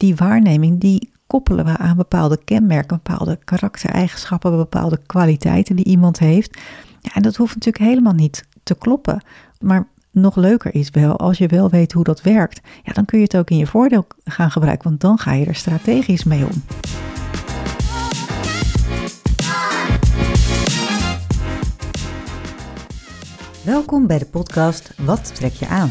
die waarneming, die koppelen we aan bepaalde kenmerken, bepaalde karaktereigenschappen, bepaalde kwaliteiten die iemand heeft. Ja, en dat hoeft natuurlijk helemaal niet te kloppen. Maar nog leuker is wel, als je wel weet hoe dat werkt, ja, dan kun je het ook in je voordeel gaan gebruiken, want dan ga je er strategisch mee om. Welkom bij de podcast Wat trek je aan?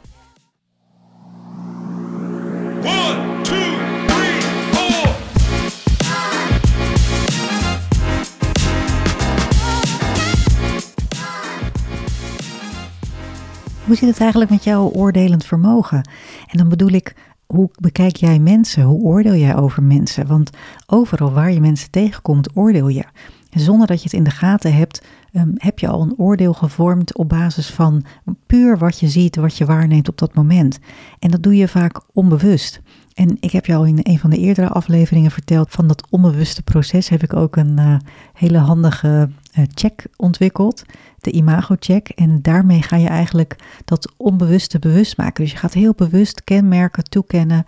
Hoe zit het eigenlijk met jouw oordelend vermogen? En dan bedoel ik, hoe bekijk jij mensen? Hoe oordeel jij over mensen? Want overal waar je mensen tegenkomt, oordeel je. zonder dat je het in de gaten hebt, ehm, heb je al een oordeel gevormd op basis van puur wat je ziet, wat je waarneemt op dat moment. En dat doe je vaak onbewust. En ik heb jou in een van de eerdere afleveringen verteld van dat onbewuste proces. Heb ik ook een uh, hele handige check ontwikkeld, de imago-check. En daarmee ga je eigenlijk dat onbewuste bewust maken. Dus je gaat heel bewust kenmerken toekennen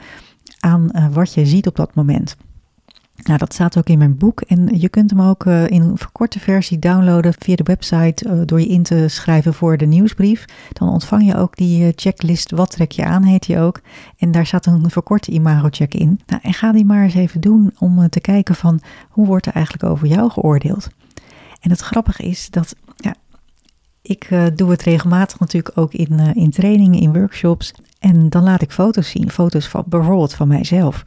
aan uh, wat je ziet op dat moment. Nou, dat staat ook in mijn boek en je kunt hem ook uh, in een verkorte versie downloaden via de website door je in te schrijven voor de nieuwsbrief. Dan ontvang je ook die checklist Wat trek je aan heet die ook. En daar staat een verkorte imago-check in. Nou, en ga die maar eens even doen om te kijken van hoe wordt er eigenlijk over jou geoordeeld. En het grappige is dat ja, ik doe het regelmatig natuurlijk ook in, in trainingen, in workshops. En dan laat ik foto's zien, foto's van bijvoorbeeld van mijzelf.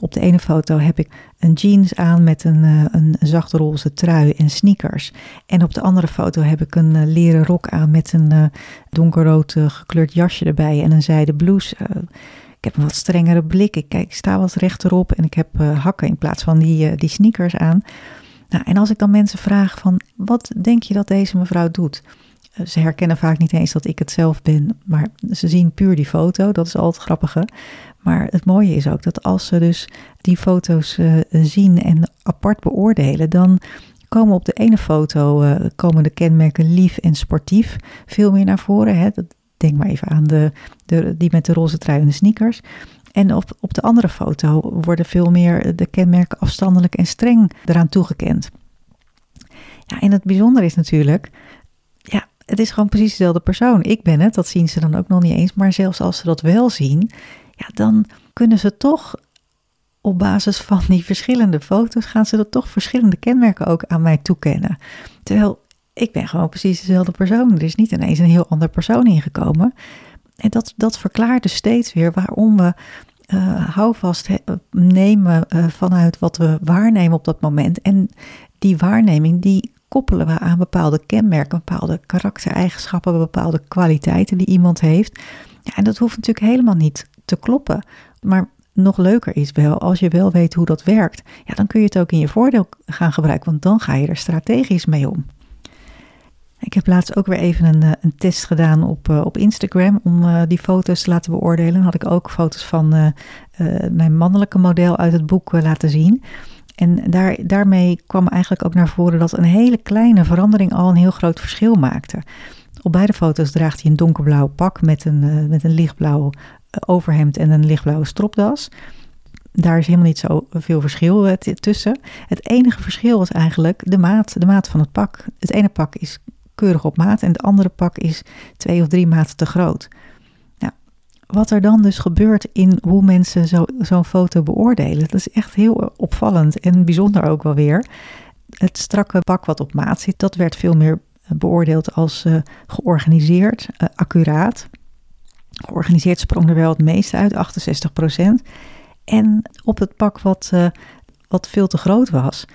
Op de ene foto heb ik een jeans aan met een, uh, een zachte roze trui en sneakers. En op de andere foto heb ik een leren rok aan met een donkerrood gekleurd jasje erbij en een zijden blouse. ik heb een wat strengere blik. Ik, kijk, ik sta wat rechterop en ik heb hakken in plaats van die, die sneakers aan. Nou, en als ik dan mensen vraag van wat denk je dat deze mevrouw doet? Ze herkennen vaak niet eens dat ik het zelf ben, maar ze zien puur die foto. Dat is altijd het grappige. Maar het mooie is ook dat als ze dus die foto's uh, zien en apart beoordelen, dan komen op de ene foto uh, komen de kenmerken lief en sportief veel meer naar voren. Hè? Denk maar even aan de, die met de roze trui en de sneakers. En op, op de andere foto worden veel meer de kenmerken afstandelijk en streng eraan toegekend. Ja, en het bijzondere is natuurlijk, ja, het is gewoon precies dezelfde persoon. Ik ben het, dat zien ze dan ook nog niet eens. Maar zelfs als ze dat wel zien, ja, dan kunnen ze toch op basis van die verschillende foto's gaan ze er toch verschillende kenmerken ook aan mij toekennen. Terwijl ik ben gewoon precies dezelfde persoon. Er is niet ineens een heel ander persoon ingekomen. En dat, dat verklaart dus steeds weer waarom we uh, houvast nemen uh, vanuit wat we waarnemen op dat moment. En die waarneming, die koppelen we aan bepaalde kenmerken, bepaalde karaktereigenschappen, bepaalde kwaliteiten die iemand heeft. Ja, en dat hoeft natuurlijk helemaal niet te kloppen. Maar nog leuker is wel, als je wel weet hoe dat werkt, ja, dan kun je het ook in je voordeel gaan gebruiken, want dan ga je er strategisch mee om. Ik heb laatst ook weer even een, eh, een test gedaan op, uh, op Instagram om uh, die foto's te laten beoordelen. Dan had ik ook foto's van mijn mannelijke model uit het boek laten zien. En daar, daarmee kwam eigenlijk ook naar voren dat een hele kleine verandering al een heel groot verschil maakte. Op beide foto's draagt hij een donkerblauw pak met een, met een lichtblauw overhemd en een lichtblauwe stropdas. Daar is helemaal niet zo veel verschil tussen. Het enige verschil was eigenlijk de maat, de maat van het pak. Het ene pak is keurig op maat en het andere pak is twee of drie maten te groot. Nou, wat er dan dus gebeurt in hoe mensen zo'n foto beoordelen, dat is echt heel opvallend en bijzonder ook wel weer. Het strakke pak wat op maat zit, dat werd veel meer beoordeeld als uh, georganiseerd, uh, accuraat. Georganiseerd sprong er wel het meeste uit, 68% En op het pak wat, wat veel te groot was,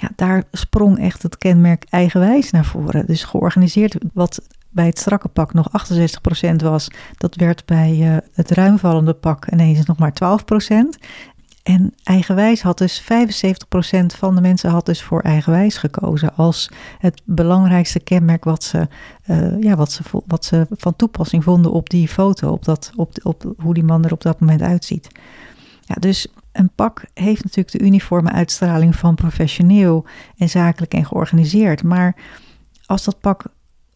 ja, daar sprong echt het kenmerk eigenwijs naar voren. Dus georganiseerd wat bij het strakke pak nog 68% was, dat werd bij uh, het ruimvallende pak ineens nog maar 12%. En eigenwijs had dus 75% van de mensen had dus voor eigenwijs gekozen als het belangrijkste kenmerk wat ze, uh, ja, wat ze, wat ze van toepassing vonden op die foto, op, dat, op, op hoe die man er op dat moment uitziet. Ja, dus een pak heeft natuurlijk de uniforme uitstraling van professioneel en zakelijk en georganiseerd. Maar als dat pak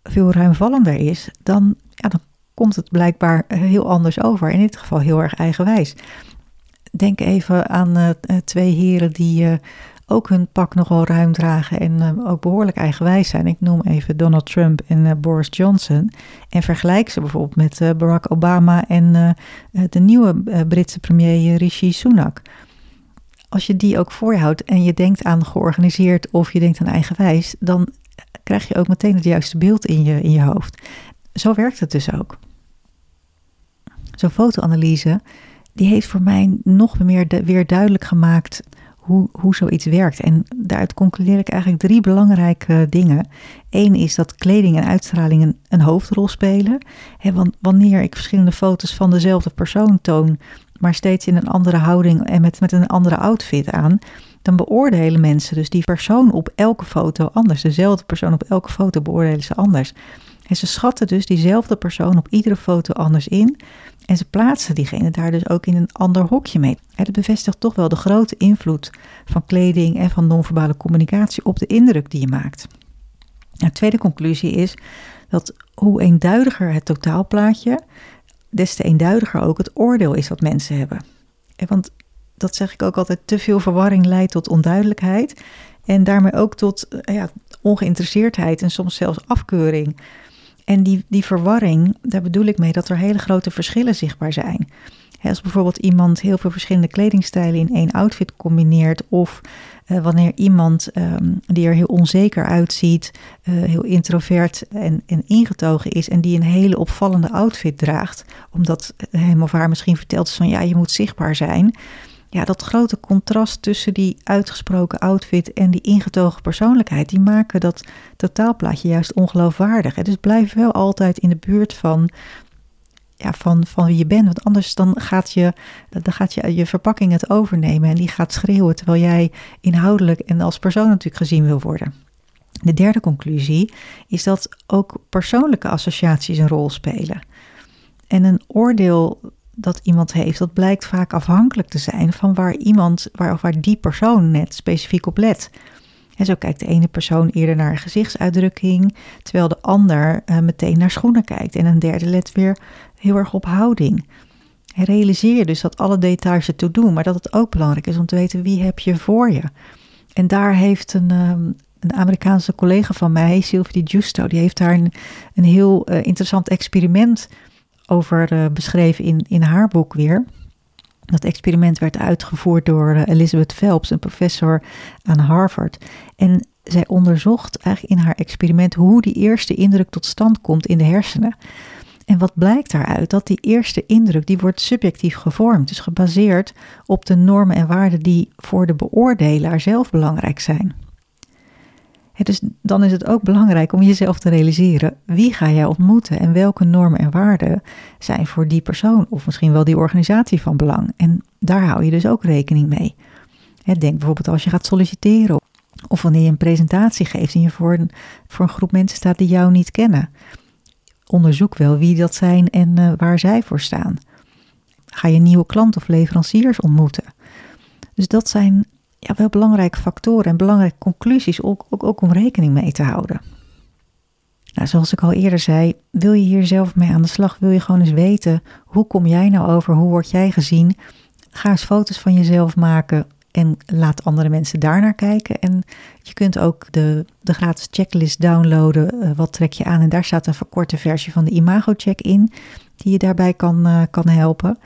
veel ruimvallender is, dan, ja, dan komt het blijkbaar heel anders over. In dit geval heel erg eigenwijs. Denk even aan uh, twee heren die uh, ook hun pak nogal ruim dragen en uh, ook behoorlijk eigenwijs zijn. Ik noem even Donald Trump en Boris Johnson. En vergelijk ze bijvoorbeeld met Barack Obama en de nieuwe Britse premier Rishi Sunak. Als je die ook voor je houdt en je denkt aan georganiseerd of je denkt aan eigenwijs, dan krijg je ook meteen het juiste beeld in je, in je hoofd. Zo werkt het dus ook. Zo'n fotoanalyse, die heeft voor mij nog meer weer duidelijk gemaakt hoe, hoe zoiets werkt. En daaruit concludeer ik eigenlijk drie belangrijke dingen. Eén is dat kleding en uitstraling een, een hoofdrol spelen. want wanneer ik verschillende foto's van dezelfde persoon toon, maar steeds in een andere houding en met, met een andere outfit aan, dan beoordelen mensen dus die persoon op elke foto anders. Dezelfde persoon op elke foto beoordelen ze anders. En ze schatten dus diezelfde persoon op iedere foto anders in. En ze plaatsen diegene daar dus ook in een ander hokje mee. En dat bevestigt toch wel de grote invloed van kleding en van non-verbale communicatie op de indruk die je maakt. Nou, de tweede conclusie is dat hoe eenduidiger het totaalplaatje, des te eenduidiger ook het oordeel is dat mensen hebben. Want dat zeg ik ook altijd, te veel verwarring leidt tot onduidelijkheid. En daarmee ook tot eh, ja, ongeïnteresseerdheid en soms zelfs afkeuring. En die, die verwarring, daar bedoel ik mee dat er hele grote verschillen zichtbaar zijn. Als bijvoorbeeld iemand heel veel verschillende kledingstijlen in één outfit combineert, of uh, wanneer iemand um, die er heel onzeker uitziet, uh, heel introvert en, en ingetogen is, en die een hele opvallende outfit draagt, omdat hem of haar misschien vertelt van ja, je moet zichtbaar zijn ja, dat grote contrast tussen die uitgesproken outfit en die ingetogen persoonlijkheid, die maken dat totaalplaatje juist ongeloofwaardig. Dus blijf wel altijd in de buurt van, ja, van, van wie je bent, want anders dan gaat, je, dan gaat je, je verpakking het overnemen en die gaat schreeuwen terwijl jij inhoudelijk en als persoon natuurlijk gezien wil worden. De derde conclusie is dat ook persoonlijke associaties een rol spelen. En een oordeel dat iemand heeft, dat blijkt vaak afhankelijk te zijn van waar iemand, waar, of waar die persoon net specifiek op let. En zo kijkt de ene persoon eerder naar gezichtsuitdrukking, terwijl de ander uh, meteen naar schoenen kijkt. En een derde let weer heel erg op houding. Realiseer je dus dat alle details ertoe doen, maar dat het ook belangrijk is om te weten wie heb je voor je. En daar heeft een, um, een Amerikaanse collega van mij, Sylvie Giusto, die heeft daar een, heel uh, interessant experiment over uh, beschreven in, in haar boek weer. Dat experiment werd uitgevoerd door uh, Elizabeth Phelps, een professor aan Harvard. En zij onderzocht eigenlijk in haar experiment hoe die eerste indruk tot stand komt in de hersenen. En wat blijkt daaruit? Dat die eerste indruk, die wordt subjectief gevormd. Dus gebaseerd op de normen en waarden die voor de beoordelaar zelf belangrijk zijn dus dan is het ook belangrijk om jezelf te realiseren wie ga jij ontmoeten en welke normen en waarden zijn voor die persoon of misschien wel die organisatie van belang. En daar hou je dus ook rekening mee. denk bijvoorbeeld als je gaat solliciteren of wanneer je een presentatie geeft en je voor een, voor een groep mensen staat die jou niet kennen. Onderzoek wel wie dat zijn en uh, waar zij voor staan. Ga je nieuwe klanten of leveranciers ontmoeten. Dus dat zijn ja, wel belangrijke factoren en belangrijke conclusies ook, ook, ook om rekening mee te houden. Nou, zoals ik al eerder zei, wil je hier zelf mee aan de slag? Wil je gewoon eens weten hoe kom jij nou over? Hoe word jij gezien? Ga eens foto's van jezelf maken en laat andere mensen daarnaar kijken. En je kunt ook de, de gratis checklist downloaden. Uh, wat trek je aan? En daar staat een verkorte versie van de imago-check in, die je daarbij kan, uh, kan helpen.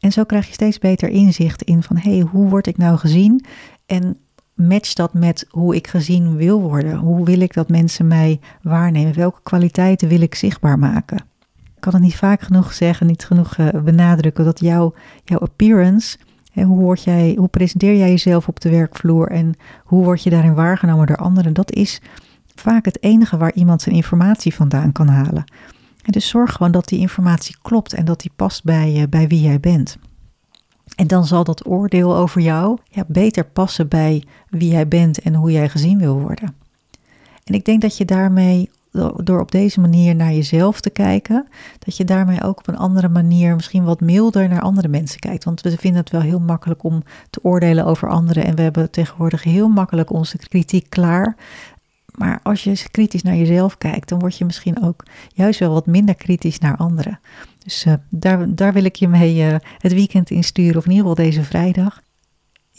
En zo krijg je steeds beter inzicht in van hé, hey, hoe word ik nou gezien? En match dat met hoe ik gezien wil worden. Hoe wil ik dat mensen mij waarnemen? Welke kwaliteiten wil ik zichtbaar maken? Ik kan het niet vaak genoeg zeggen, niet genoeg uh, benadrukken dat jouw, jouw appearance, hè, hoe, word jij, hoe presenteer jij jezelf op de werkvloer en hoe word je daarin waargenomen door anderen, dat is vaak het enige waar iemand zijn informatie vandaan kan halen. Dus zorg gewoon dat die informatie klopt en dat die past bij, uh, bij wie jij bent. En dan zal dat oordeel over jou beter passen bij wie jij bent en hoe jij gezien wil worden. En ik denk dat je daarmee, door op deze manier naar jezelf te kijken, dat je daarmee ook op een andere manier, misschien wat milder naar andere mensen kijkt. Want we vinden het wel heel makkelijk om te oordelen over anderen en we hebben tegenwoordig heel makkelijk onze kritiek klaar. Maar als je kritisch naar jezelf kijkt, dan word je misschien ook juist wel wat minder kritisch naar anderen. Dus uh, daar, daar wil ik je mee uh, het weekend in sturen, of in ieder geval deze vrijdag.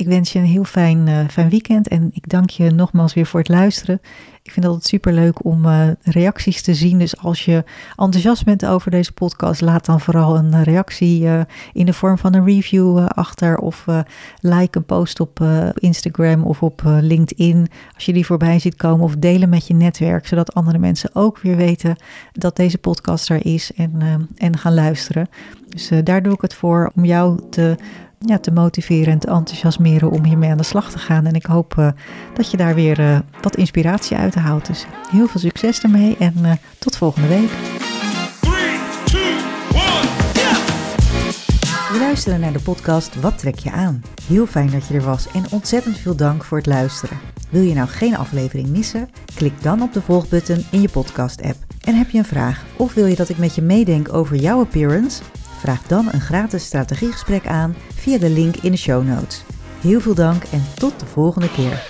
Ik wens je een heel fijn, uh, fijn weekend en ik dank je nogmaals weer voor het luisteren. Ik vind het altijd super leuk om uh, reacties te zien. Dus als je enthousiast bent over deze podcast, laat dan vooral een reactie uh, in de vorm van een review achter. Of like een post op Instagram of op LinkedIn als je die voorbij ziet komen. Of delen met je netwerk, zodat andere mensen ook weer weten dat deze podcast er is en, en gaan luisteren. Dus daar doe ik het voor om jou te ja, te motiveren en te enthousiasmeren om hiermee aan de slag te gaan. En ik hoop uh, dat je daar weer uh, wat inspiratie uit haalt. Dus heel veel succes ermee en uh, tot volgende week. We luisteren naar de podcast Wat trek je aan? Heel fijn dat je er was en ontzettend veel dank voor het luisteren. Wil je nou geen aflevering missen? Klik dan op de volgbutton in je podcast-app. En heb je een vraag of wil je dat ik met je meedenk over jouw appearance? Vraag dan een gratis strategiegesprek aan via de link in de show notes. Heel veel dank en tot de volgende keer.